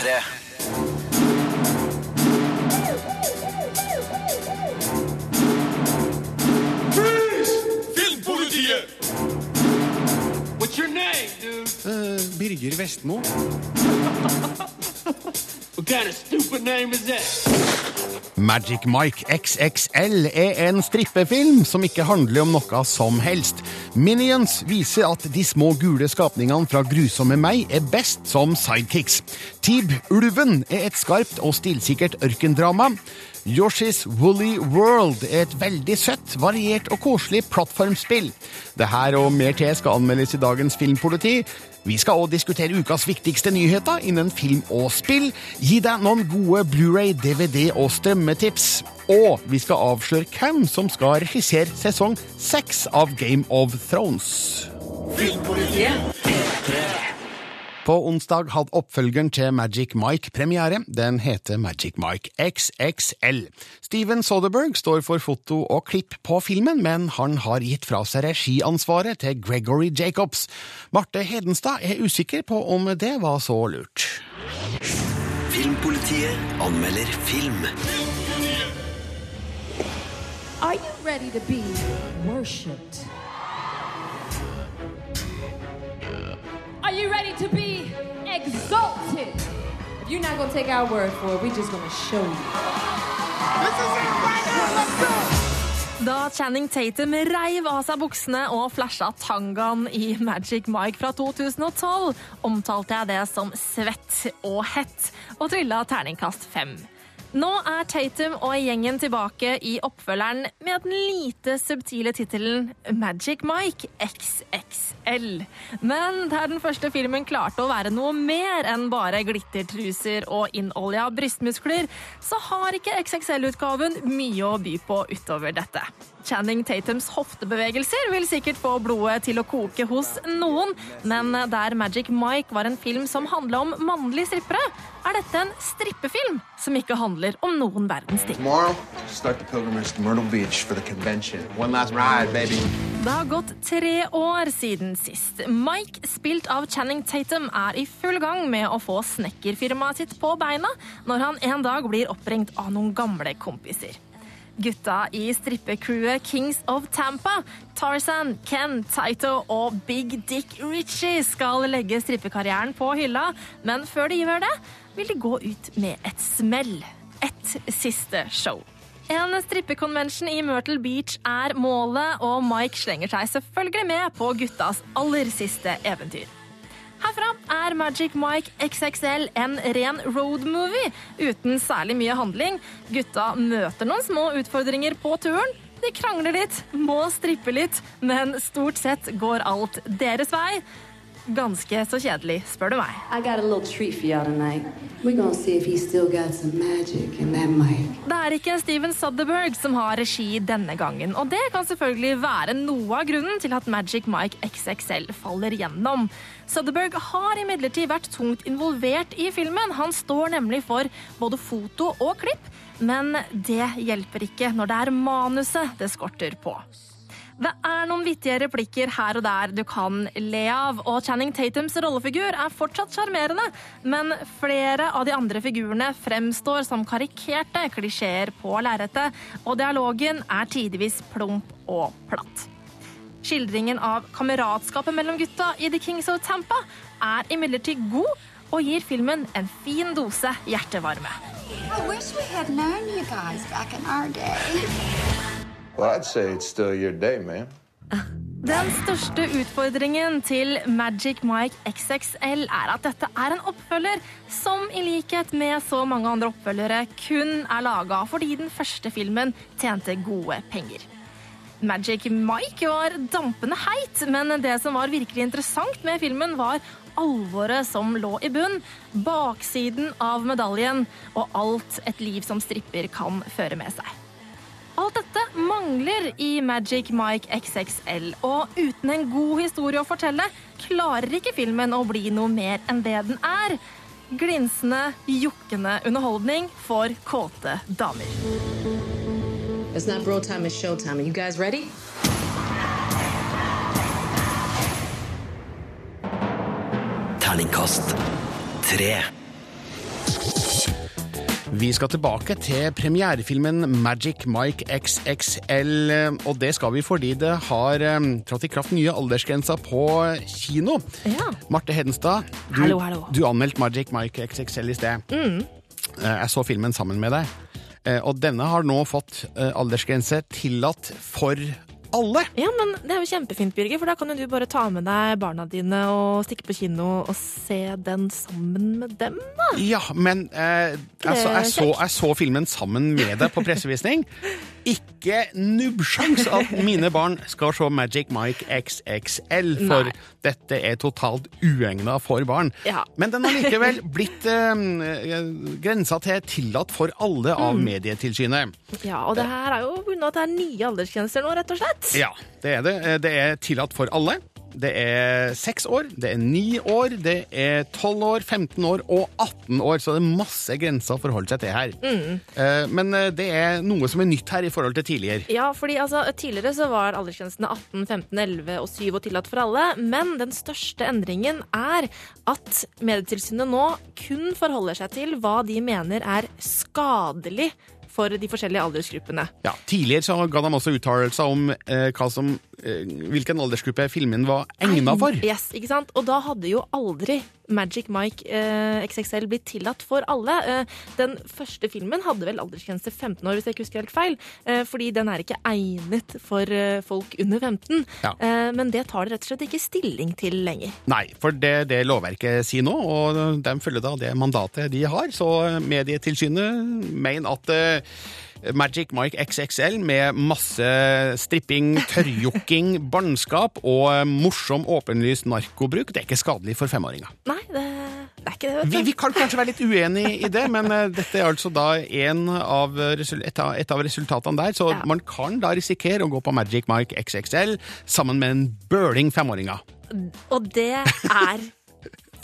P3. Filmpolitiet! What's your name, dude? Uh, Birger Vestmo. What kind of stupid name is that? Magic Mike XXL er en strippefilm som ikke handler om noe som helst. Minions viser at de små gule skapningene fra Grusomme meg er best som sidekicks. Tib Ulven er et skarpt og stilsikkert ørkendrama. Yoshi's Woolly World er et veldig søtt, variert og koselig plattformspill. Det her og mer til skal anmeldes i dagens Filmpoliti. Vi skal også diskutere ukas viktigste nyheter innen film og spill, gi deg noen gode Blu-ray, DVD og strømmetips. Og vi skal avsløre hvem som skal regissere sesong seks av Game of Thrones. På onsdag hadde oppfølgeren til Magic Mike premiere. Den heter Magic Mike XXL. Steven Soderberg står for foto og klipp på filmen, men han har gitt fra seg regiansvaret til Gregory Jacobs. Marte Hedenstad er usikker på om det var så lurt. Filmpolitiet anmelder film. Are you ready to be worshipped? Are you ready to be exalted? If you're not gonna take our word for it, we're just gonna show you. Da Channing Tatum reiv av seg buksene og flasha tangaen i Magic Mike fra 2012, omtalte jeg det som svett og hett, og trilla terningkast fem. Nå er Tatum og gjengen tilbake i oppfølgeren med den lite subtile tittelen Magic Mike XXL. Men der den første filmen klarte å være noe mer enn bare glittertruser og innolja brystmuskler, så har ikke XXL-utgaven mye å by på utover dette. Channing Tatums hoftebevegelser vil sikkert få blodet til å koke hos noen, men der Magic Mike var en film som handla om mannlige strippere, er dette en strippefilm som ikke handler om noen verdens ting. Det har gått tre år siden sist. Mike, spilt av Channing Tatum, er i full gang med å få snekkerfirmaet sitt på beina når han en dag blir oppringt av noen gamle kompiser. Gutta i strippecrewet Kings of Tampa, Tarzan, Ken, Taito og Big Dick Ritchie skal legge strippekarrieren på hylla, men før de gjør det, vil de gå ut med et smell. Et siste show. En strippekonvensjon i Myrtle Beach er målet, og Mike slenger seg selvfølgelig med på guttas aller siste eventyr. Herfra er Magic Mike XXL en ren roadmovie uten særlig mye handling. Gutta møter noen små utfordringer på turen. De krangler litt, må strippe litt, men stort sett går alt deres vei. Ganske så kjedelig, spør du meg. Det er ikke Steven Soderberg som har regi denne gangen, og det kan selvfølgelig være noe av grunnen til at Magic Mike XXL faller gjennom. Soderberg har imidlertid vært tungt involvert i filmen. Han står nemlig for både foto og klipp, men det hjelper ikke når det er manuset det skorter på. Det er noen vittige replikker her og der du kan le av, og Channing Tatums rollefigur er fortsatt sjarmerende, men flere av de andre figurene fremstår som karikerte klisjeer på lerretet, og dialogen er tidvis plump og platt. Skildringen av kameratskapet mellom gutta i The Kings of Tampa er imidlertid god, og gir filmen en fin dose hjertevarme. Well, I'd say it's still your day. Den største utfordringen til Magic Mike XXL er at dette er en oppfølger som i likhet med så mange andre oppfølgere kun er laga fordi den første filmen tjente gode penger. Magic Mike var dampende heit, men det som var virkelig interessant med filmen, var alvoret som lå i bunn, baksiden av medaljen og alt et liv som stripper kan føre med seg. Alt dette mangler i Magic Mike XXL, og uten en god historie å fortelle, klarer ikke filmen å bli noe mer enn det den er. Glinsende, jokkende underholdning for kåte damer. It's not bro time, it's show time. Are you guys ready? Terningkast tre. Vi skal tilbake til premierefilmen Magic Mike XXL, og det skal vi fordi det har eh, trådt i kraft nye aldersgrenser på kino. Ja. Marte Hedenstad, du, Hallo, hallo. du anmeldte Magic Mike XXL i sted. Mm. Eh, Jeg så filmen sammen med deg, og denne har nå fått eh, aldersgrense tillatt for alle. Ja, men Det er jo kjempefint, Birger, for da kan jo du bare ta med deg barna dine og stikke på kino og se den sammen med dem. da. Ja, men eh, altså, jeg, så, jeg så filmen sammen med deg på pressevisning. Ikke nubbsjans at mine barn skal se Magic Mike XXL, for Nei. dette er totalt uegna for barn. Ja. Men den har likevel blitt eh, grensa til tillatt for alle av Mm. Medietilsynet. Ja, Og det her er jo pga. at det er nye aldersgrenser nå, rett og slett. Ja, det er det. Eh, Det er tillatt for alle. Det er seks år, det er ni år, det er tolv år, 15 år og 18 år, så det er masse grenser å forholde seg til her. Mm. Eh, Men eh, det er noe som er nytt her i forhold til tidligere. Ja, fordi altså, Tidligere så var aldersgrensene 18, 15, 11 og 7 og tillatt for alle. Men den største endringen er at Medietilsynet nå kun forholder seg til hva de mener er skadelig for de forskjellige aldersgruppene. Ja, tidligere så ga de også uttalelser om eh, som, eh, hvilken aldersgruppe filmen var egna for. Yes, ikke sant? Og da hadde jo aldri Magic Mike eh, XXL blitt tillatt for alle. Eh, den første filmen hadde vel aldersgrense 15 år, hvis jeg ikke husker helt feil. Eh, fordi den er ikke egnet for eh, folk under 15. Ja. Eh, men det tar det rett og slett ikke stilling til lenger. Nei, for det det lovverket sier nå, og de følger da det mandatet de har, så Medietilsynet mener at eh, Magic Mike XXL med masse stripping, tørrjokking, barnskap og eh, morsom åpenlyst narkobruk, det er ikke skadelig for femåringer. Nei, det, det er ikke det. Vi, vi kan kanskje være litt uenig i det, men eh, dette er altså da en av et, av, et av resultatene der, så Ja. man kan da risikere å gå på Magic Mike XXL sammen med en bøling femåringer. Og det er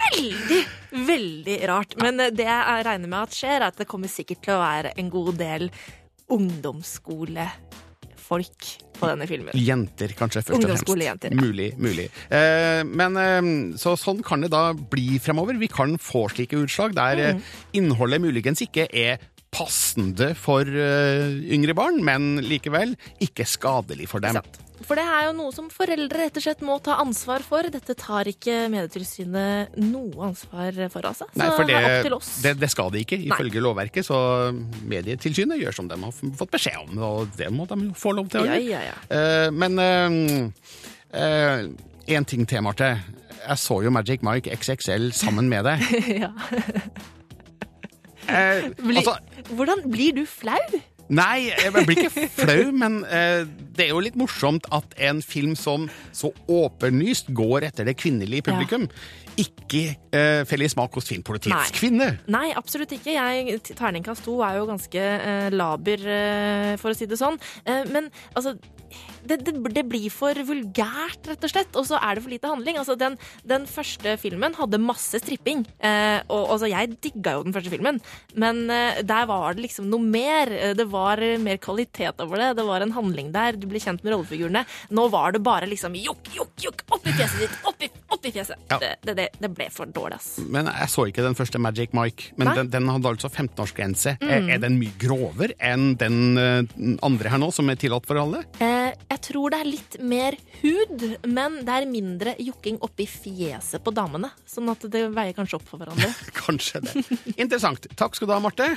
veldig, veldig rart. Men eh, det jeg regner med at skjer, er at det kommer sikkert til å være en god del ungdomsskolefolk på denne filmen. Jenter, kanskje, først og fremst. Ja. Mulig, mulig. Eh, men eh, så sånn kan det da bli fremover. Vi kan få slike utslag der Mm. eh, innholdet muligens ikke er passende for uh, yngre barn, men likevel ikke skadelig for dem. For det er jo noe som foreldre rett og slett må ta ansvar for. Dette tar ikke Medietilsynet noe ansvar for, altså. Så Nei, for det er opp det, til oss. det, det skal de ikke, ifølge lovverket. Så Medietilsynet gjør som de har fått beskjed om, og det må de få lov til å Ja, gjøre. ja, ja. Uh, men én ting til, Marte. Jeg så jo Magic Mike XXL sammen med deg. ja. Eh, Bli, altså, hvordan blir du flau? Nei, jeg blir ikke flau, men eh, det er jo litt morsomt at en film som så åpenlyst går etter det kvinnelige publikum, ikke eh, feller i smak hos Filmpolitiets Nei. kvinne. Nei, absolutt ikke. Jeg, terningkast to er jo ganske eh, laber, eh, for å si det sånn. Eh, men altså det, det, det blir for vulgært, rett og slett. Og så er det for lite handling. Altså, den, den første filmen hadde masse stripping. Eh, og altså, jeg digga jo den første filmen, men eh, der var det liksom noe mer. Eh, Det var mer kvalitet over det. Det var en handling der. Du ble kjent med rollefigurene. Nå var det bare liksom jokk, jokk, jokk, opp i fjeset ditt, opp i, i fjeset. Ja. Det, det, det, det ble for dårlig, ass. Men jeg så ikke den første Magic Mike, men den, den hadde altså 15-årsgrense. Er, er den mye grovere enn den eh, andre her nå, som er tillatt for alle? Eh, jeg tror det er litt mer hud, men det er mindre jokking oppi fjeset på damene. Sånn at det veier kanskje opp for hverandre. Kanskje det. Interessant. Takk skal du ha, Marte.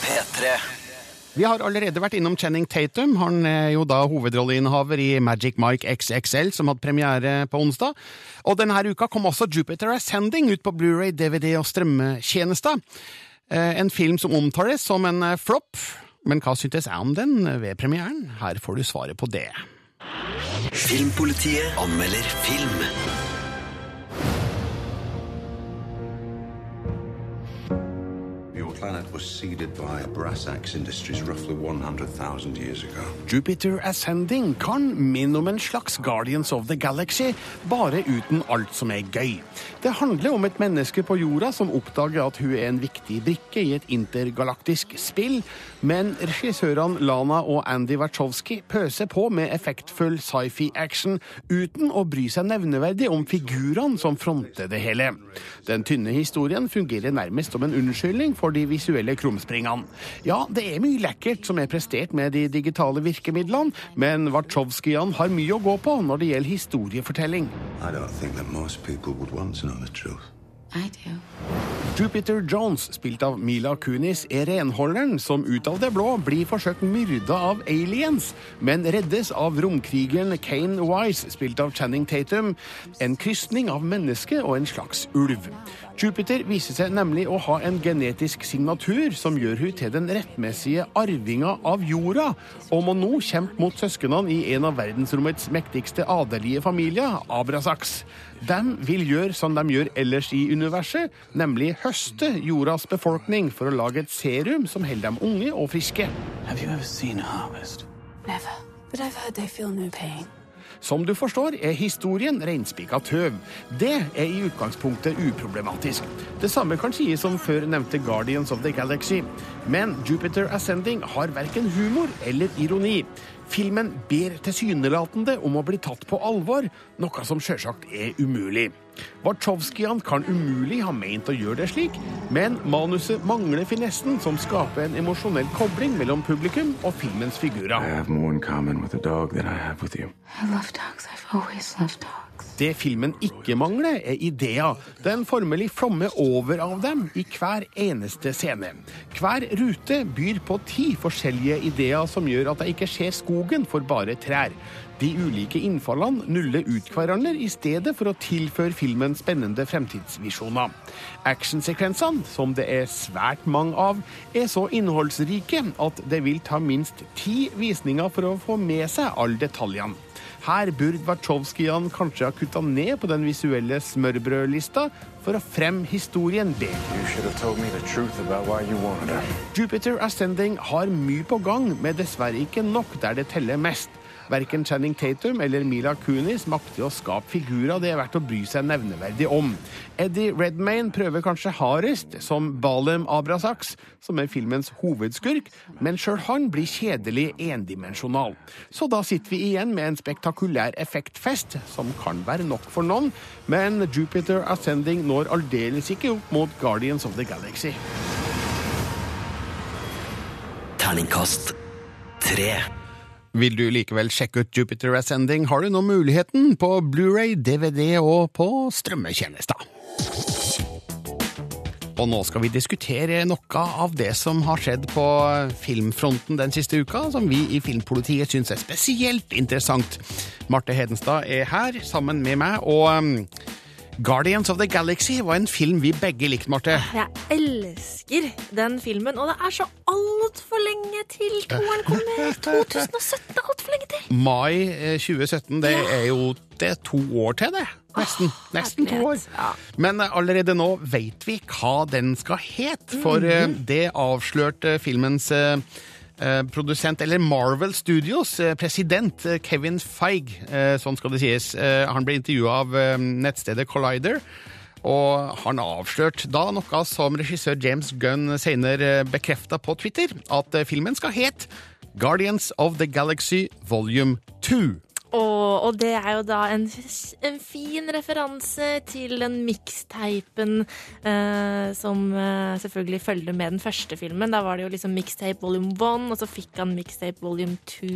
P3. Vi har allerede vært innom Channing Tatum. Han er jo da hovedrolleinnehaver i Magic Mike XXL, som hadde premiere på onsdag. Og denne uka kom også Jupiter Ascending ut på Blu-ray, DVD og strømmetjenester. Eh, En film som omtales som en eh, flopp. Men hva syntes jeg om den ved premieren? Her får du svaret på det. Filmpolitiet anmelder film. Jupiter Ascending kan minne om en slags Guardians of the Galaxy, bare uten alt som er gøy. Det handler om et menneske på jorda som oppdager at hun er en viktig brikke i et intergalaktisk spill, men regissørene Lana og Andy Wachowski pøser på med effektfull sci-fi-action uten å bry seg nevneverdig om figurene som fronter det hele. Den tynne historien fungerer nærmest som en unnskyldning for de visuelle krumspringene. Ja, det er mye lekkert som er prestert med de digitale virkemidlene, men Wachowskian har mye å gå på når det gjelder historiefortelling. I don't think that most people would want to know the truth. Jupiter Jones, spilt av Mila Kunis, er renholderen som ut av det blå blir forsøkt myrda av aliens, men reddes av romkrigeren Kane Wise, spilt av Channing Tatum, en krysning av menneske og en slags ulv. Jupiter viser seg nemlig å ha en genetisk signatur som gjør hun til den rettmessige arvinga av jorda, og må nå kjempe mot søsknene i en av verdensrommets mektigste adelige familier, Abrasax. De vil gjøre som de gjør ellers i universet, nemlig høste jordas befolkning for å lage et serum som holder dem unge og friske. Have you ever seen harvest? Never. But I've heard they feel no pain. Som du forstår, er historien reinspika tøv. Det er i utgangspunktet uproblematisk. Det samme kan sies om før nevnte Guardians of the Galaxy. Men Jupiter Ascending har verken humor eller ironi. Filmen ber tilsynelatende om å bli tatt på alvor, noe som sjølsagt er umulig. Wachowskiene kan umulig ha meint å gjøre det slik, men manuset mangler finessen som skaper en emosjonell kobling mellom publikum og filmens figurer. Det filmen ikke mangler, er ideer. Den formelig flommer over av dem i hver eneste scene. Hver rute byr på ti forskjellige ideer som gjør at jeg ikke ser skogen for bare trær. De ulike innfallene nuller ut hverandre i stedet for å tilføre filmen spennende fremtidsvisjoner. Actionsekvensene, som det er svært mange av, er så innholdsrike at det vil ta minst ti visninger for å få med seg alle detaljene. Her burde Wachowskiene kanskje ha kutta ned på den visuelle smørbrødlista for å fremme historien bedre. Jupiter Ascending har mye på gang, men dessverre ikke nok der det teller mest. Verken Channing Tatum eller Mila Kunis makter å skape figurer det er verdt å bry seg nevneverdig om. Eddie Redmayne prøver kanskje hardest som Balem Abrasax, som er filmens hovedskurk, men sjøl han blir kjedelig endimensjonal. Så da sitter vi igjen med en spektakulær effektfest, som kan være nok for noen, men Jupiter Ascending når aldeles ikke opp mot Guardians of the Galaxy. Terningkast tre. Vil du likevel sjekke ut Jupiter Ascending, har du nå muligheten på Blu-ray, DVD og på strømmetjenester. Og nå skal vi diskutere noe av det som har skjedd på filmfronten den siste uka, som vi i Filmpolitiet syns er spesielt interessant. Marte Hedenstad er her sammen med meg, og um, Guardians of the Galaxy var en film vi begge likte, Marte. Jeg elsker den filmen, og det er så altfor lenge til toeren kommer. 2017 er altfor lenge til. Mai eh, 2017, det er jo det er to år til, det. Nesten. Nesten to år. Men eh, allerede nå vet vi hva den skal hete, for eh, det avslørte filmens eh, eh, produsent, eller Marvel Studios, eh, president eh, Kevin Feig, eh, sånn skal det sies. Eh, Han ble intervjua av eh, nettstedet Collider. Og han avslørte da noe som regissør James Gunn senere bekrefta på Twitter, at eh, filmen skal hete Guardians of the Galaxy Volume 2. Og, og det er jo da en, en fin referanse til den mixtapen eh, som eh, selvfølgelig følger med den første filmen. Da var det jo liksom mixtape volume 1, og så fikk han mixtape volume 2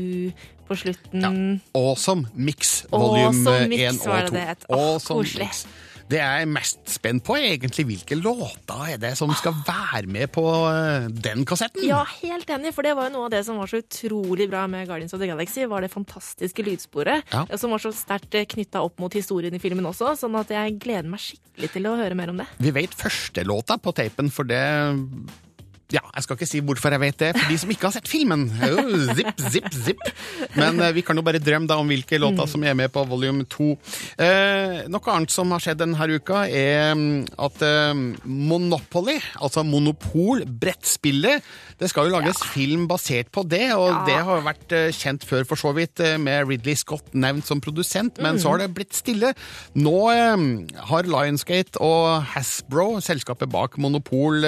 på slutten. Awesome Mix volume Awesome Mix 1 var og 2. det det het. Åh, Awesome. Mix. Det jeg er mest spent på, er egentlig hvilke låter er det som skal være med på eh, den kassetten. Ja, helt enig, for det var jo noe av det som var så utrolig bra med Guardians of the Galaxy, var det fantastiske lydsporet, Ja. som var så sterkt knytta opp mot historien i filmen også, sånn at jeg gleder meg skikkelig til å høre mer om det. Vi vet første låta på tapen, for det Ja, jeg skal ikke si hvorfor jeg vet det, for de som ikke har sett filmen. Oh, zip, zip, zip. Men eh, vi kan jo bare drømme da om hvilke låter som er med på volume 2. Eh, noe annet som har skjedd denne uka, er mm, at eh, Monopoly, altså Monopol, brettspillet, det skal jo lages film basert på det, og det har jo vært eh, kjent før for så vidt, eh, med Ridley Scott nevnt som produsent, men så har det blitt stille. Nå har Lionsgate og Hasbro, selskapet bak Monopol,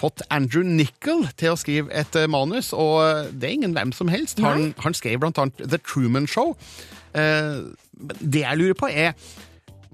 fått Andrew Nichol til å skrive et eh, manus, og eh, det er ingen hvem som helst. Han, han skrev blant annet The Truman Show. Eh, det jeg lurer på er,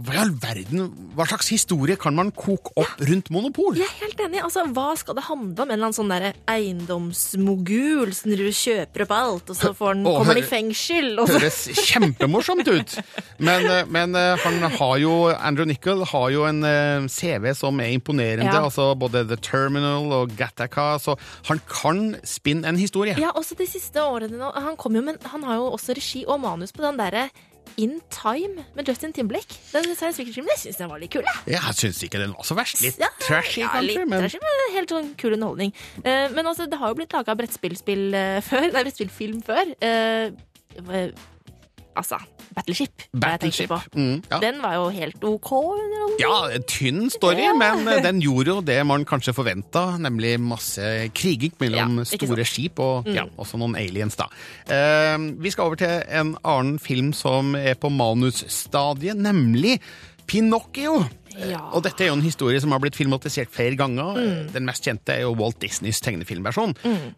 hva i all verden, hva slags historie kan man koke opp rundt monopol? Jeg er helt enig. Altså, Hva skal det handle om? En eller annen sånn der eiendomsmogul som driver og kjøper opp alt, og så får han, Å, kommer han i fengsel? Og. Høres kjempemorsomt ut. Men, eh, men eh, han har jo, Andrew Nichol har jo en eh, CV som er imponerende. Ja. altså Både The Terminal og Gattaca. Så han kan spinne en historie. Ja, også de siste årene. Han, jo, men han har jo også regi og manus på den derre In Time med Justin Timberlake. Den science fiction-filmen jeg syns den var litt kul. jeg. Jeg syns ikke den var så verst. Litt Ja, trashy, ja, kanskje. litt men trashy, men helt sånn kul underholdning. Uh, men altså, det har jo blitt laga brettspillfilm eh, før. Nei, brettspillfilm før. Eh, altså Battleship. Battleship. Mm, ja. Den var jo helt OK. Ja, tynn story, Ja. men eh, den gjorde jo det man kanskje forventa, nemlig masse kriging mellom Ja, store skip og Mm. ja, også noen aliens, da. Eh, vi skal over til en annen film som er på manusstadiet, nemlig Pinocchio. Ja. Og dette er jo en historie som har blitt filmatisert flere ganger. Mm. Den mest kjente er jo Walt Disneys tegnefilmversjon.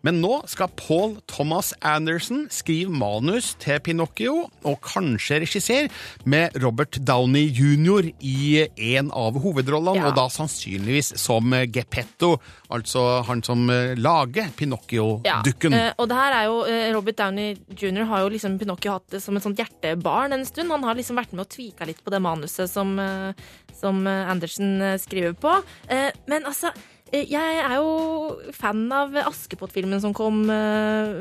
Men nå skal Paul Thomas Anderson skrive manus til Pinocchio, og kanskje regissere, med Robert Downey jr. i en av hovedrollene, Ja. og da sannsynligvis som Geppetto, altså han som eh, lager Pinocchio-dukken. eh, og det her er jo eh, Robert Downey jr. har jo liksom Pinocchio hatt som et sånt hjertebarn en stund. Han har liksom vært med og tvika litt på det manuset som, eh, som eh, Andersen eh, skriver på. Eh, men altså jeg er jo fan av Askepott-filmen som kom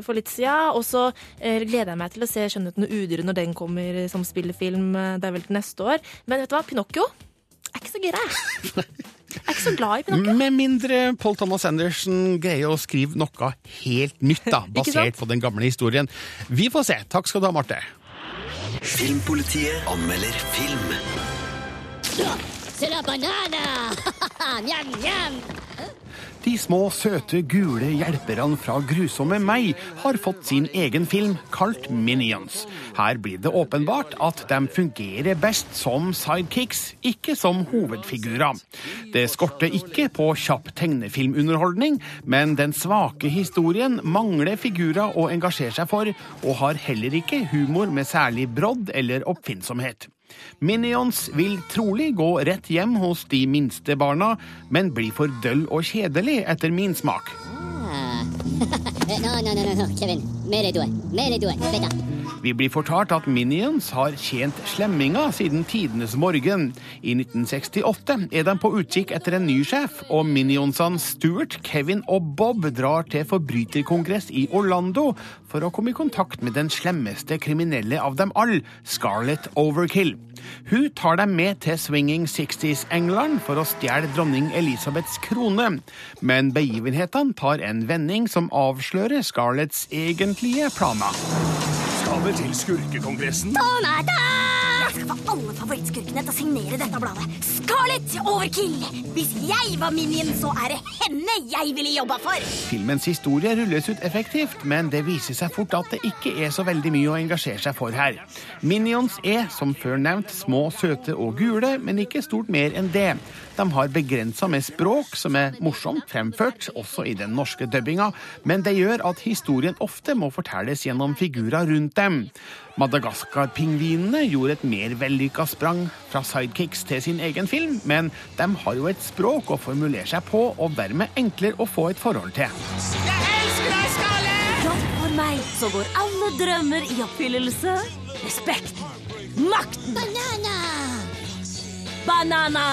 for litt siden. Og så gleder jeg meg til å se Skjønnheten og udyret når den kommer som spillefilm. Det er vel til neste år. Men vet du hva? Pinocchio er ikke så gira, jeg. Jeg er ikke så glad i Pinocchio. Med mindre Paul Thomas Anderson greier å skrive noe helt nytt, da, basert på den gamle historien. Vi får se. Takk skal du ha, Marte. Filmpolitiet anmelder film. C'est la banane Miam, miam De små, søte, gule hjelperne fra Grusomme meg har fått sin egen film kalt Minions. Her blir det åpenbart at de fungerer best som sidekicks, ikke som hovedfigurer. Det skorter ikke på kjapp tegnefilmunderholdning, men den svake historien mangler figurer å engasjere seg for, og har heller ikke humor med særlig brodd eller oppfinnsomhet. Minions vil trolig gå rett hjem hos de minste barna, men blir for døll og kjedelig etter min smak. Ah. No, no, no, no, Kevin. Mere due. Mere due. Beta. Vi blir fortalt at Minions har tjent slemminga siden tidenes morgen. I 1968 er de på utkikk etter en ny sjef, og Minionsene Stuart, Kevin og Bob drar til forbryterkongress i Orlando for å komme i kontakt med den slemmeste kriminelle av dem alle, Scarlett Overkill. Hun tar dem med til Swinging Sixties-England for å stjele dronning Elisabeths krone, men begivenhetene tar en vending som avslører Scarletts egentlige planer. Skal vi til skurkekongressen? Donata! Få alle favorittskurkene til å signere dette bladet. Scarlett Overkill! Hvis jeg var Minion, så er det henne jeg ville jobba for! Filmens historie rulles ut effektivt, men det viser seg fort at det ikke er så veldig mye å engasjere seg for her. Minions er, som før nevnt, små, søte og gule, men ikke stort mer enn det. De har begrensa med språk, som er morsomt fremført, også i den norske dubbinga, men det gjør at historien ofte må fortelles gjennom figurer rundt dem. Madagaskar-pingvinene gjorde et mer vellykka sprang fra sidekicks til sin egen film, men de har jo et språk å formulere seg på, og dermed enklere å få et forhold til. Jeg elsker deg, Skalle! For meg så går alle drømmer i oppfyllelse. Respekt. Makten. Banana! Banana!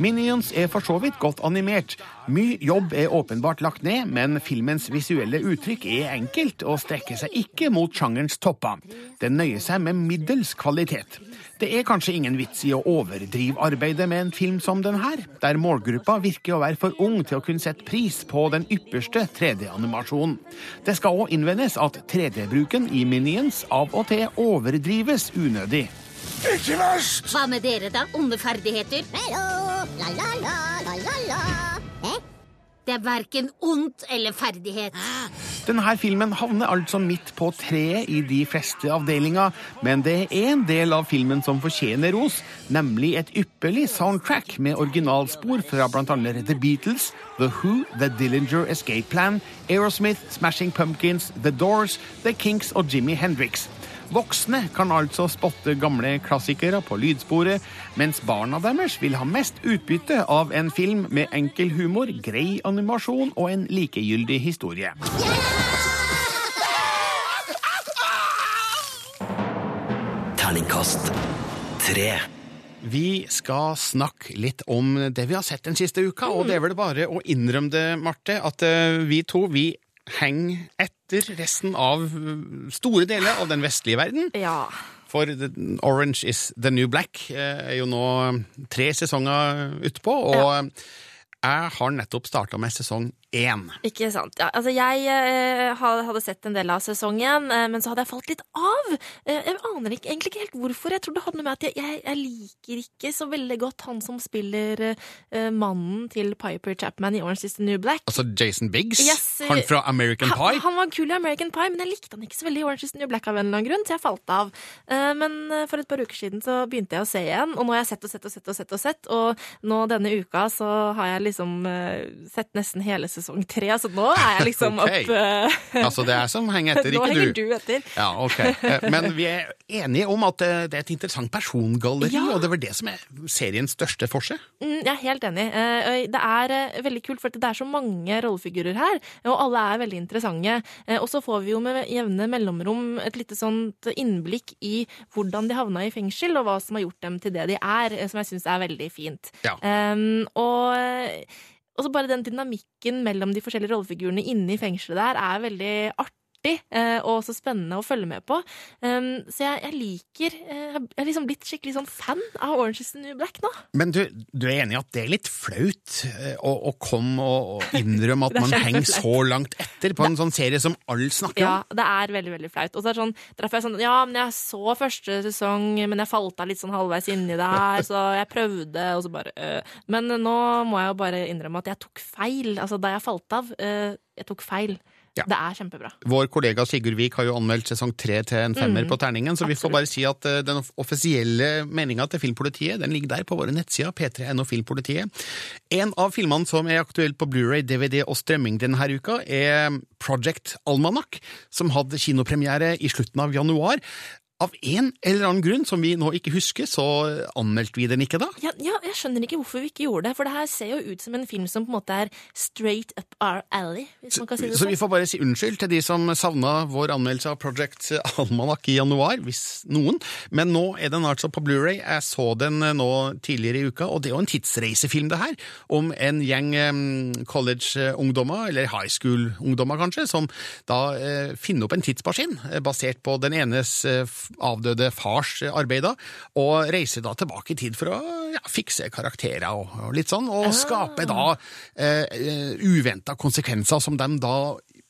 Minions er for så vidt godt animert. Mye jobb er åpenbart lagt ned, men filmens visuelle uttrykk er enkelt og strekker seg ikke mot sjangerens topper. Den nøyer seg med middels kvalitet. Det er kanskje ingen vits i å overdrive arbeidet med en film som den her, der målgruppa virker å være for ung til å kunne sette pris på den ypperste 3D-animasjonen. Det skal òg innvendes at 3D-bruken i Minions av og til overdrives unødig. Ikke verst! Hva med dere, da? Onde ferdigheter? Hello, la, la, la, la, la? Det er verken ondt eller ferdighet. Denne filmen havner altså midt på treet i de fleste avdelinger, men det er en del av filmen som fortjener ros, nemlig et ypperlig soundtrack med originalspor fra bl.a. The Beatles, The Who, The Dillinger Escape Plan, Aerosmith, Smashing Pumpkins, The Doors, The Kinks og Jimmy Hendrix. Voksne kan altså spotte gamle klassikere på lydsporet, mens barna deres vil ha mest utbytte av en film med enkel humor, grei animasjon og en likegyldig historie. Terningkast tre. Vi skal snakke litt om det vi har sett den siste uka, og det er vel bare å innrømme det, Marte, at eh, vi to vi henger etter resten av eh, store deler av den vestlige verden. Ja. For Orange is the New Black eh, er jo nå tre sesonger utpå, og jeg har nettopp starta med sesong én. Ikke sant. Ja, altså jeg eh, hadde sett en del av sesongen, eh, men så hadde jeg falt litt av. Eh, jeg aner ikke, egentlig ikke helt hvorfor. Jeg tror det hadde noe med at jeg, jeg, jeg liker ikke så veldig godt han som spiller eh, mannen til Piper Chapman i Orange is the New Black. Altså Jason Biggs, Yes, han fra American Pie. han var kul i American Pie, men jeg likte han ikke så veldig i Orange is the New Black av en eller annen grunn, så jeg falt av. Eh, Men eh, for et par uker siden så begynte jeg å se igjen, og nå har jeg sett og sett og sett og sett, og sett, og nå denne uka så har jeg liksom eh, sett nesten hele sesong tre, så nå er jeg liksom okay. opp uh... Altså det er som henger etter, ikke du? Nå henger du. etter. Ja, ok. Eh, Men vi er enige om at eh, det er et interessant persongalleri, Ja. og det var det som er seriens største forse. Mm, Jeg er helt enig. Det er veldig kult, for det er så mange rollefigurer her, og alle er veldig interessante. Og så får vi jo med jevne mellomrom et lite sånt innblikk i hvordan de havna i fengsel, og hva som har gjort dem til det de er, som jeg syns er veldig fint. Ja. Um, og og så bare den dynamikken mellom de forskjellige rollefigurene inne i fengselet der er veldig artig. Eh, Og så spennende å følge med på. Så jeg, jeg liker eh, Jeg er liksom blitt skikkelig sånn fan av Orange is the New Black nå. Men du, du er enig i at det er litt flaut eh, å, å komme og, og innrømme at man henger så langt etter på en sånn serie som alle snakker Ja, om? det er veldig, veldig flaut. Og så er det sånn, derfor er jeg sånn, ja, men jeg så første sesong, men jeg falt av litt sånn halvveis inni her så jeg prøvde, og så bare øh. Men nå må jeg jo bare innrømme at jeg tok feil. Altså, da jeg falt av, øh, jeg tok feil. Ja. Det er kjempebra. Vår kollega Sigurd Vik har jo anmeldt sesong tre til en femmer Mm, på terningen, så vi får bare si at eh, den offisielle meninga til Filmpolitiet den ligger der på våre nettsider, p3.no Filmpolitiet. En av filmene som er aktuell på Blu-ray, DVD og strømming denne uka, er Project Almanac, som hadde kinopremiere i slutten av januar. Av en eller annen grunn som vi nå ikke husker, så anmeldte vi den ikke da. Ja, ja, jeg skjønner ikke hvorfor vi ikke gjorde det, for det her ser jo ut som en film som på en måte er straight up our alley, hvis man kan si det sånn. Så vi får bare si unnskyld til de som savna vår anmeldelse av Project Almanac i januar, hvis noen. Men nå er den altså på Blu-ray. Jeg så den eh, nå tidligere i uka, og det er jo en tidsreisefilm, det her. Om en gjeng eh, college-ungdommer, eller high school-ungdommer kanskje, som da eh, finner opp en tidsmaskin basert på den enes avdøde fars arbeid, da, og reiser da tilbake i tid for å ja, fikse karakterer og, og litt sånn, og skape da eh, uventa konsekvenser som de da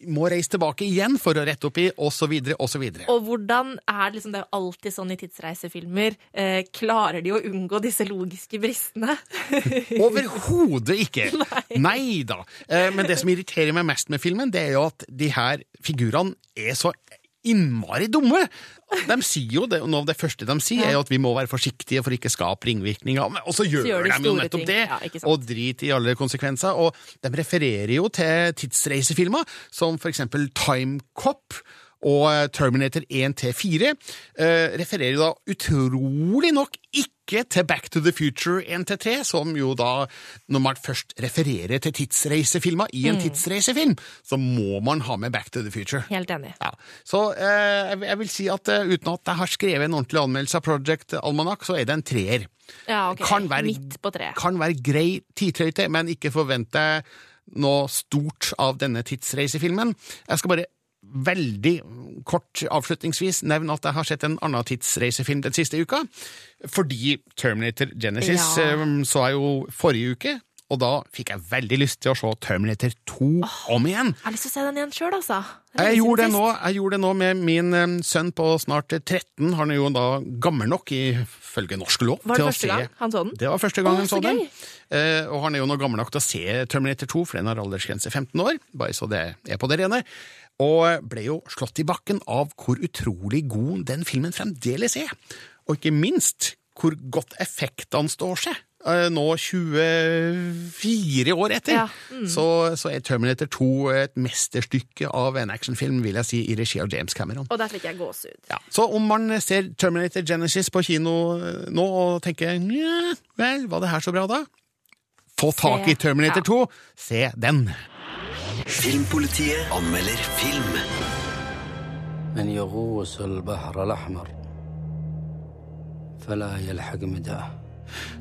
må reise tilbake igjen for å rette opp i, og så videre, og. Og hvordan er det liksom, det er alltid sånn i tidsreisefilmer, eh, klarer de å unngå disse logiske bristene? Overhodet ikke! Nei da. Eh, Men det som irriterer meg mest med filmen, det er jo at de her figurene er så innmari dumme. De sier jo det, Noe av det første de sier, er jo at vi må være forsiktige for ikke å skape ringvirkninger. Og så gjør, gjør de de, jo nettopp ting. det, Ja, og driter i alle konsekvenser. Og de refererer jo til tidsreisefilmer, som for eksempel Time Cop og Terminator 1 til 4. Eh, refererer jo da utrolig nok ikke Ikke til Back to the Future 1-3, som jo da, når man først refererer til tidsreisefilmer i en Mm. tidsreisefilm, så må man ha med Back to the Future. Helt enig. Ja. Så eh, jeg- vil si at eh, uten at jeg har skrevet en ordentlig anmeldelse av Project Almanac, så er det en treer. Ja, ok. Kan være, Midt på treet. Kan være grei tidtrøyte, men ikke forvente noe stort av denne tidsreisefilmen. Jeg skal bare veldig kort avslutningsvis nevne at jeg har sett en annen tidsreisefilm den siste uka. Fordi Terminator Genesis Ja. eh, så jeg jo forrige uke, og da fikk jeg veldig lyst til å se Terminator 2 om igjen. Jeg har lyst til å se den igjen sjøl, altså. Jeg gjorde, det nå, jeg gjorde det nå med min sønn på snart 13. Han er jo da gammel nok, ifølge norsk lov, Var det første gang han så den? Det var første gang han så så den. Eh, og han er jo nå gammel nok til å se Terminator 2, for den har aldersgrense 15 år, bare så det er på det rene. Og ble jo slått i bakken av hvor utrolig god den filmen fremdeles er. Og ikke minst hvor godt effektene står seg. Eh, Nå 24 år etter, Ja, mm. så, så er Terminator 2 et mesterstykke av en actionfilm, vil jeg si, i regi av James Cameron. Og der fikk jeg gåsehud. Ja, så om man ser Terminator Genesis på kino eh, nå og tenker nja, vel, var det her så bra da? Få tak i Se, Terminator ja. 2, se den. Filmpolitiet anmelder film. من يغوص البحر الأحمر فلا يلحق مداه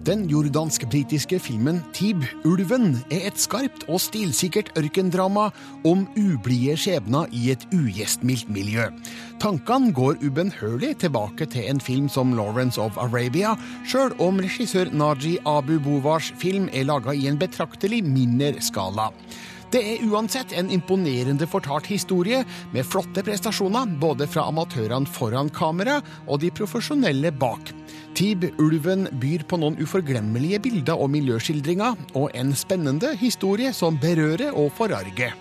den jordansk-britiske filmen Tib, Ulven, er et skarpt og stilsikkert ørkendrama om ublide skjebner i et ugjestmildt miljø. Tankene går ubønnhørlig tilbake til en film som Lawrence of Arabia, sjøl om regissør Naji Abu Bovars film er laga i en betraktelig mindre skala. Det er uansett en imponerende fortalt historie med flotte prestasjoner både fra amatørene foran kamera og de profesjonelle bak. Tib, ulven byr på noen uforglemmelige bilder og miljøskildringer, og en spennende historie som berører og forarger.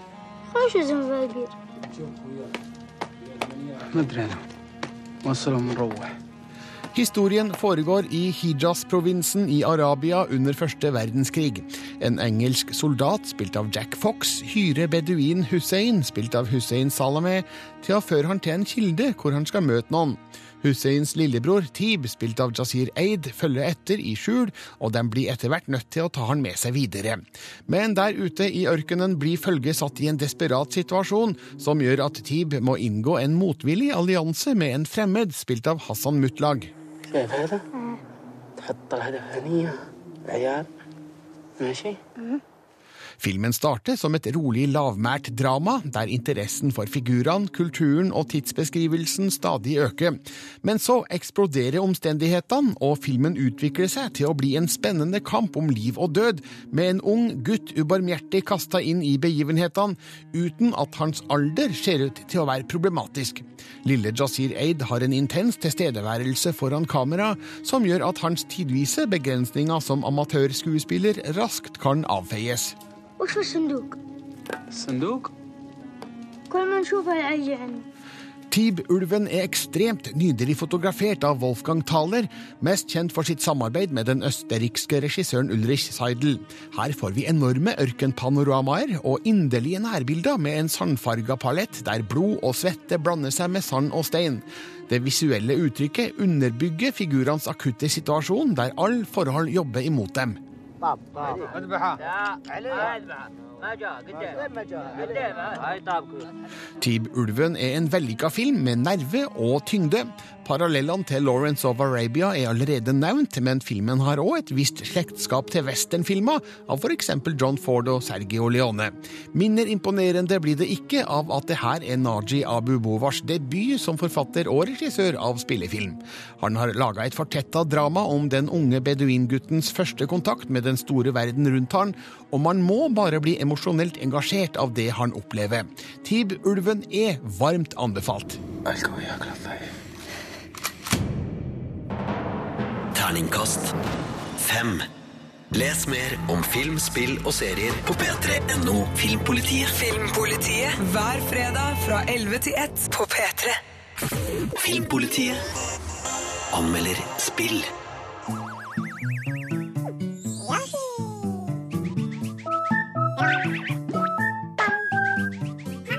Historien foregår i Hijaz-provinsen i Arabia under første verdenskrig. En engelsk soldat, spilt av Jack Fox, hyrer beduin Hussein, spilt av Hussein Salameh, til å føre han til en kilde hvor han skal møte noen. Husseins lillebror Tib, spilt av Jazir Eid, følger etter i skjul, og de blir etter hvert nødt til å ta han med seg videre. Men der ute i ørkenen blir følget satt i en desperat situasjon, som gjør at Tib må inngå en motvillig allianse med en fremmed, spilt av Hassan Mutlag. Mm. Filmen starter som et rolig, lavmælt drama, der interessen for figurene, kulturen og tidsbeskrivelsen stadig øker. Men så eksploderer omstendighetene, og filmen utvikler seg til å bli en spennende kamp om liv og død, med en ung gutt ubarmhjertig kasta inn i begivenhetene, uten at hans alder ser ut til å være problematisk. Lille Jasir Eid har en intens tilstedeværelse foran kamera, som gjør at hans tidvise begrensninger som amatørskuespiller raskt kan avfeies. وش في الصندوق؟ الصندوق؟ كل ما نشوفه يعجعني Tib-ulven er ekstremt nydelig fotografert av Wolfgang Thaler, mest kjent for sitt samarbeid med den østerrikske regissøren Ulrich Seidel. Her får vi enorme ørkenpanoramaer og inderlige nærbilder med en sandfarga palett der blod og svette blander seg med sand og stein. Det visuelle uttrykket underbygger figurenes akutte situasjon, der alle forhold jobber imot dem. طاب طاب اذبحه لا عليه اذبحه ما جاء قدام وين ما جاء قدام هاي طابك Tib-ulven er en vellykka film med nerve og tyngde. Parallellene til Lawrence of Arabia er allerede nevnt, men filmen har òg et visst slektskap til westernfilmer av f.eks. John Ford og Sergio Leone. Mindre imponerende blir det ikke av at det her er Naji Abu Bovars debut som forfatter og regissør av spillefilm. Han har laga et fortetta drama om den unge beduinguttens første kontakt med den store verden rundt han, og man må bare bli emosjonelt engasjert av det han opplever. Tib-ulven er varmt anbefalt. Terningkast fem. Les mer om film, spill og serier på p3.no Filmpolitiet. Filmpolitiet hver fredag fra 11 til 1 på P3. Filmpolitiet anmelder spill.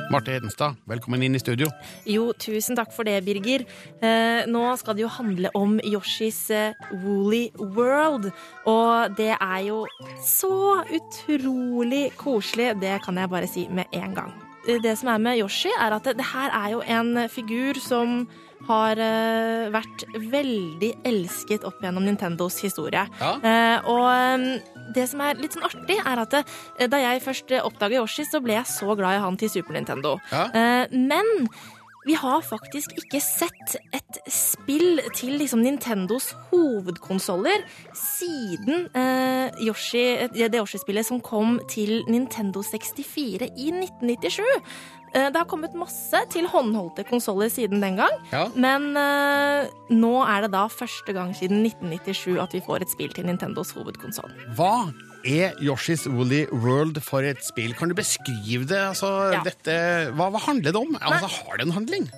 Marte Hedenstad, velkommen inn i studio. Jo, tusen takk for det, Birger. Eh, nå skal det jo handle om Yoshis eh, Woolly World. Og det er jo så utrolig koselig. Det kan jeg bare si med en gang. Eh, Det som er med Yoshi, er at det, det her er jo en figur som har uh, vært veldig elsket opp gjennom Nintendos historie. Ja. Uh, og um, det som er litt sånn artig, er at uh, da jeg først oppdaga Yoshi, så ble jeg så glad i han til Super Nintendo. Ja. Men vi har faktisk ikke sett et spill til liksom Nintendos hovedkonsoller siden eh, Yoshi, det Yoshi-spillet som kom til Nintendo 64 i 1997. Eh, det har kommet masse til håndholdte konsoller siden den gang, Ja. men uh, nå er det da første gang siden 1997 at vi får et spill til Nintendos hovedkonsoll. Hva er Yoshis Woolly World for et spill? Kan du beskrive det? Altså, Ja. dette, hva, hva handler det om? Altså, har det en handling?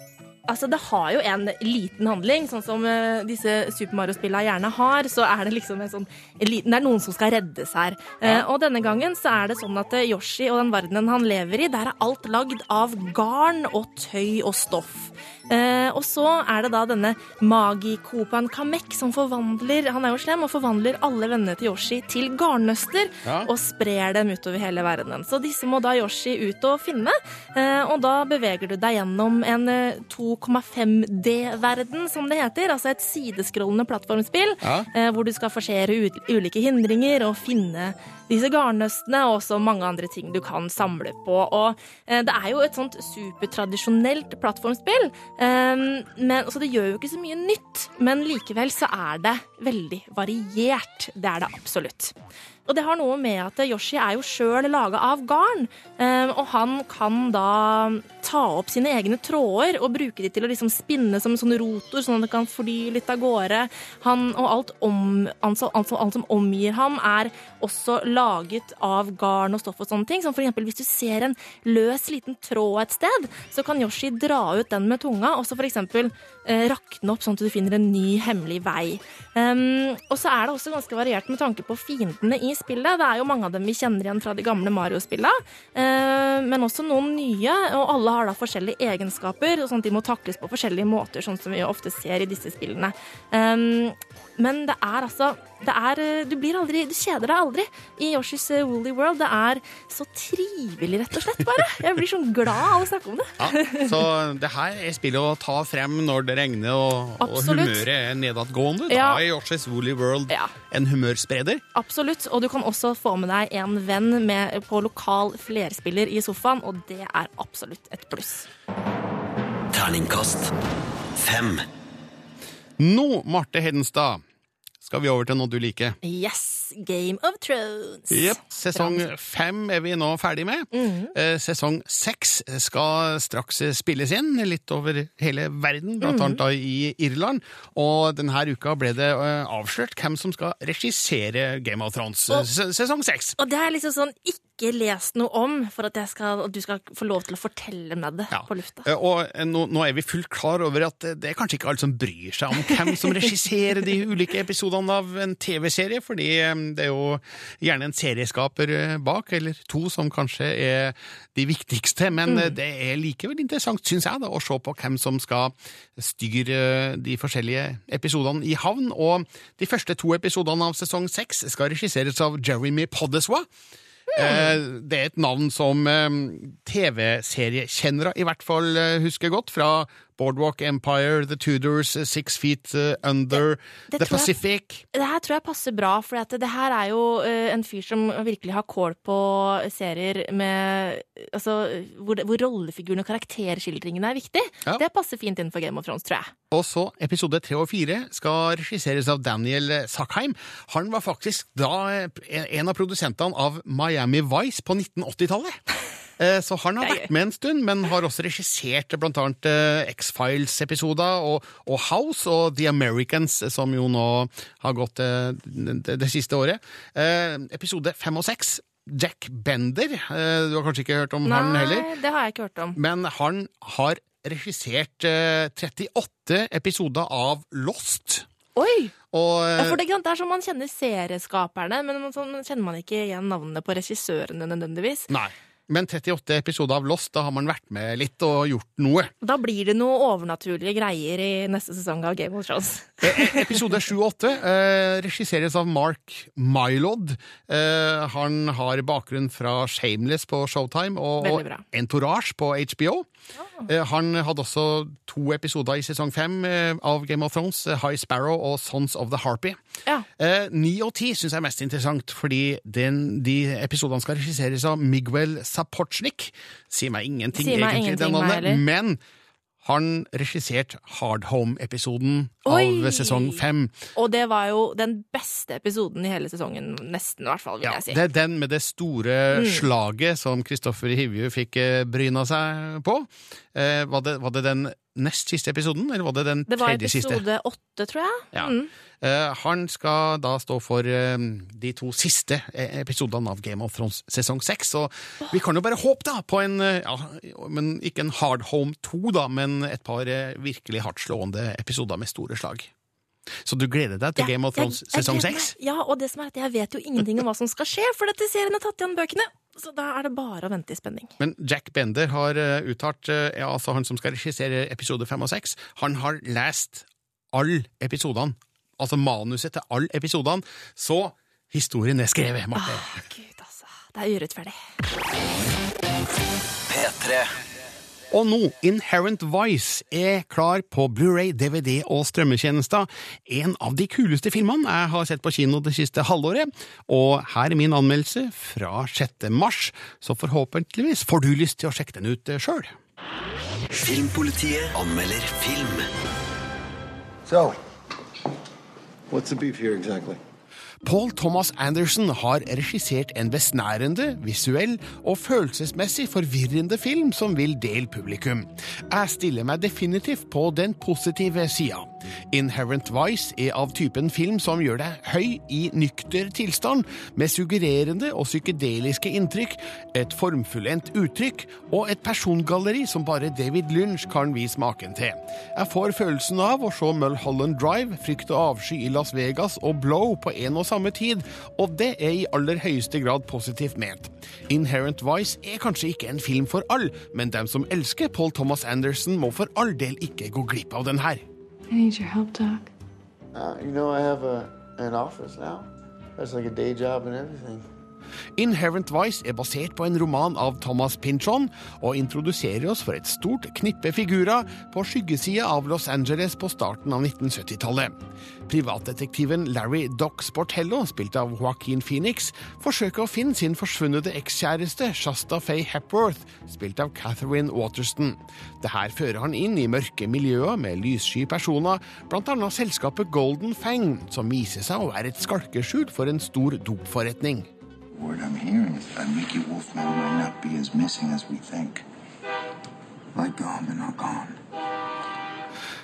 Altså, Det har jo en liten handling, sånn som uh, disse Super Mario-spillene gjerne har. Så er det liksom en sånn en liten, Det er noen som skal reddes her. Uh, og denne gangen så er det sånn at eh, Yoshi og den verdenen han lever i, der er alt lagd av garn og tøy og stoff. Eh, og så er det da denne magikopaen Kamek som forvandler Han er jo slem og forvandler alle vennene til Yoshi til garnnøster Ja. og sprer dem utover hele verdenen. Så disse må da Yoshi ut og finne, eh, og da beveger du deg gjennom en eh, 2,5D-verden, som det heter. Altså et sideskrollende plattformspill Ja. eh, hvor du skal forsere ulike hindringer og finne disse garnnøstene og også mange andre ting du kan samle på. Og eh, det er jo et sånt supertradisjonelt plattformspill, eh, men, så det gjør jo ikke så mye nytt. Men likevel så er det veldig variert. Det er det absolutt. Og det har noe med at Yoshi er jo sjøl laga av garn, eh, og han kan da ta opp sine egne tråder og bruke de til å liksom spinne som en sånn rotor, sånn at det kan fly litt av gårde. Han, og alt, om, altså, altså, alt som omgir ham, er også laget av garn og stoff og sånne ting. Som for eksempel hvis du ser en løs liten tråd et sted, så kan Yoshi dra ut den med tunga, og så for eksempel eh, rakne opp sånn at du finner en ny hemmelig vei. Um, og så er det også ganske variert med tanke på fiendene i spillet. Det er jo mange av dem vi kjenner igjen fra de gamle Mario-spillene, eh, men også noen nye. Og alle har da forskjellige egenskaper, sånn at de må takles på forskjellige måter, sånn som vi ofte ser i disse spillene. Men det er altså det er, eh, Du blir aldri, du kjeder deg aldri i Yoshis eh, Woolly World. Det er så trivelig, rett og slett, bare. Jeg blir sånn glad av å snakke om det. Ja, så det her er spillet å ta frem når det regner og, og humøret er nedadgående. Ja. Da er Yoshis Woolly World en humørspreder. Absolutt. Og du kan også få med deg en venn med, på lokal flerspiller i sofaen, og det er absolutt et pluss. Terningkast fem. Nå, Marte Hedenstad, skal vi over til noe du liker. Yes! Game of Thrones. Yep. Sesong fem er vi nå ferdig med. Mm -hmm. Sesong seks skal straks spilles inn, litt over hele verden, blant Mhm. annet da i Irland. Og denne uka ble det eh, avslørt hvem som skal regissere Game of Thrones Og- sesong seks. Og det er liksom sånn ikke lest noe om for at, jeg skal, at du skal få lov til å fortelle med det på lufta. Eh, Og nå, nå er vi fullt klar over at det er kanskje ikke alle som bryr seg om hvem som regisserer de ulike episodene av en TV-serie, fordi eh, det er jo gjerne en serieskaper eh, bak, eller to, som kanskje er de viktigste. Men mm. det er likevel interessant, syns jeg, da, å se på hvem som skal styre de forskjellige episodene i havn. Og de første to episodene av sesong seks skal regisseres av Jeremy Podeswa. Eh, Det er et navn som eh, TV-seriekjennere i hvert fall eh, husker godt, fra Boardwalk Empire, The Tudors, eh, Six Feet eh, Under, Det The Pacific. jeg-. Det her tror jeg passer bra, for det her er jo eh, en fyr som virkelig har kål på serier med Altså, hvor, hvor rollefigurene og karakterskildringene er viktig. Ja. Det passer fint innenfor Game of Thrones, tror jeg. Og så episode tre og fire skal regisseres av Daniel Sackheim. Han var faktisk da en av produsentene av Miami Vice på 1980-tallet. Eh, Så han har vært med en stund, men har også regissert blant annet eh, X-Files-episoder og, og House og The Americans, som jo nå har gått eh, det, det siste året. Episode fem og seks. Jack Bender, du har kanskje ikke hørt om han heller? Nei, det har jeg ikke hørt om. Men han har regissert eh, 38 episoder av Lost. Oi! Og, Ja, for det, det er sånn man kjenner serieskaperne, men sånn kjenner man ikke igjen navnene på regissørene nødvendigvis. Nei. Men 38 episoder av Lost, da har man vært med litt og gjort noe. Da blir det noe overnaturlige greier i neste sesong av Game of Thrones. E- Episode 7 og 8 eh, regisseres av Mark Mylod. Eh, han har bakgrunn fra Shameless på Showtime og, og. Entourage på HBO. Eh, han hadde også to episoder i sesong fem eh, av Game of Thrones, eh, High Sparrow og Sons of the Harpy. Ja. Eh, Ni og ti syns jeg er mest interessant, fordi den, de episodene skal regisseres av Miguel Sapochnik. Sier meg ingenting, Sier meg egentlig, ingenting, meg heller. men han regisserte Hard Home-episoden av sesong fem. Og det var jo den beste episoden i hele sesongen, nesten i hvert fall, vil Ja, jeg si. det er den med det store Mm. slaget som Kristoffer Hivju fikk eh, bryna seg på. Eh, var, det, var det den nest siste episoden, eller var det den Det var tredje siste? episode åtte, tror jeg. Ja. Mm. Eh, han skal da stå for eh, de to siste eh, episodene av Game of Thrones sesong seks, og vi kan jo bare håpe da på en ja, men Ikke en Hard Home 2, da, men et par virkelig hardtslående episoder med store slag. Så du gleder deg til Game of Thrones Jeg- jeg sesong seks? Ja, og det som er at jeg vet jo ingenting om hva som skal skje, for dette serien har tatt igjen bøkene. Så da er det bare å vente i spenning. Men Jack Bender har eh, uttalt, eh, ja, altså han som skal regissere episode fem og seks, han har lest alle episodene, altså manuset til alle episodene, så historien er skrevet, Marte. Det er urettferdig. P3. Og nå, Inherent Vice er klar på Blu-ray, DVD og strømmetjenester. En av de kuleste filmene jeg har sett på kino det siste halvåret. Og her er min anmeldelse fra 6. mars, så forhåpentligvis får du lyst til å sjekke den ut sjøl. Filmpolitiet anmelder film. So, what's the beef here exactly? Paul Thomas Anderson har regissert en besnærende, visuell og følelsesmessig forvirrende film som vil dele publikum. Jeg stiller meg definitivt på den positive sida. Inherent Vice er av typen film som gjør deg høy i nykter tilstand, med suggererende og psykedeliske inntrykk, et formfullendt uttrykk og et persongalleri som bare David Lynch kan vise maken til. Jeg får følelsen av å se Mulholland Drive, Frykt og avsky i Las Vegas og Blow på en og samme tid, og det er i aller høyeste grad positivt ment. Inherent Vice er kanskje ikke en film for alle, men dem som elsker Paul Thomas Anderson, må for all del ikke gå glipp av den her. I need your help, Doc. Uh, you know, I have a, an office now. That's like a day job and everything. Inherent Vice er basert på en roman av Thomas Pynchon og introduserer oss for et stort knippe figurer på skyggesida av Los Angeles på starten av 1970-tallet. Privatdetektiven Larry Doc Sportello, spilt av Joaquin Phoenix, forsøker å finne sin forsvunne ekskjæreste Shasta Faye Hepworth, spilt av Catherine Waterston. Det her fører han inn i mørke miljøer med lyssky personer, annet selskapet Golden Fang, som viser seg å være et skalkeskjul for en stor dopforretning. Word I'm hearing is that Mickey Wolfman might not be as missing as we think. Like gone, but not gone.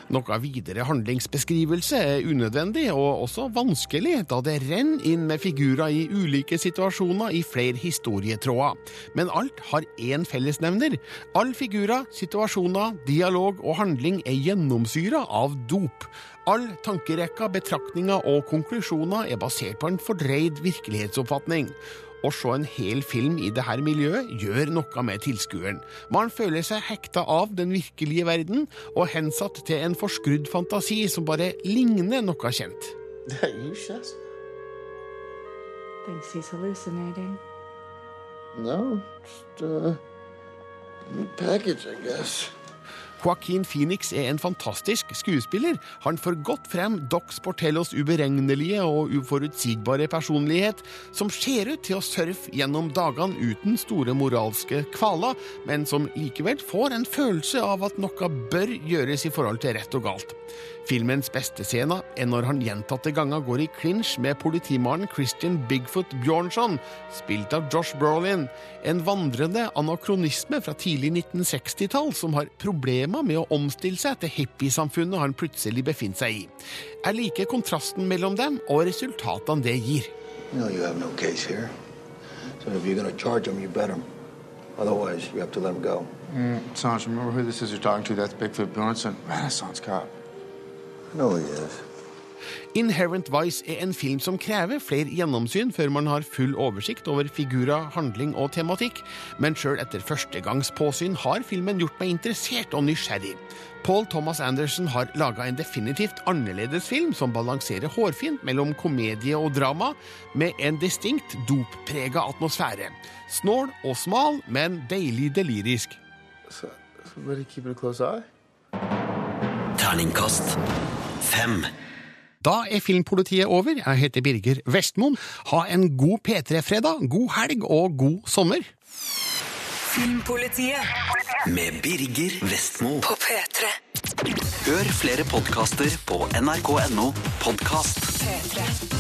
Noe videre handlingsbeskrivelse er unødvendig og også vanskelig, da det renner inn med figurer i ulike situasjoner i flere historietråder. Men alt har én fellesnevner. Alle figurer, situasjoner, dialog og handling er gjennomsyra av dop. All tankerekka, betraktninger og konklusjoner er basert på en fordreid virkelighetsoppfatning. Å se en hel film i dette miljøet gjør noe med tilskueren. Man føler seg hekta av den virkelige verden og hensatt til en forskrudd fantasi som bare ligner noe kjent. That you, Shasta? Thinks he's hallucinating. No, just uh, package, I guess. Joaquin Phoenix er en fantastisk skuespiller. Han får godt frem Dox Portellos uberegnelige og uforutsigbare personlighet, som ser ut til å surfe gjennom dagene uten store moralske kvaler, men som likevel får en følelse av at noe bør gjøres i forhold til rett og galt. Filmens beste scene er når han gjentatte ganger går i clinch med politimannen Christian Bigfoot Bjornson, spilt av Josh Brolin, en vandrende anakronisme fra tidlig 1960-tall som har problemer med å omstille seg til hippiesamfunnet han plutselig befinner seg i. Jeg liker kontrasten mellom dem og resultatene det gir. You know you have no case here. So if you're gonna charge him, you bet him. Otherwise, you have to let him go. Mm, Sanj, remember who this is you're talking to? That's Bigfoot Bjornsson, Renaissance cop. I yes. Inherent Vice er en film som krever flere gjennomsyn før man har full oversikt over figurer, handling og tematikk, men sjøl etter førstegangs påsyn har filmen gjort meg interessert og nysgjerrig. Paul Thomas Anderson har laga en definitivt annerledes film som balanserer hårfint mellom komedie og drama, med en distinkt dopprega atmosfære. Snål og smal, men deilig delirisk. So. Terningkast fem. Da er Filmpolitiet over. Jeg heter Birger Vestmoen. Ha en god P3-fredag, god helg og god sommer. Filmpolitiet Med Birger Vestmo. på P3. Hør flere podkaster på nrk.no podkast. P3.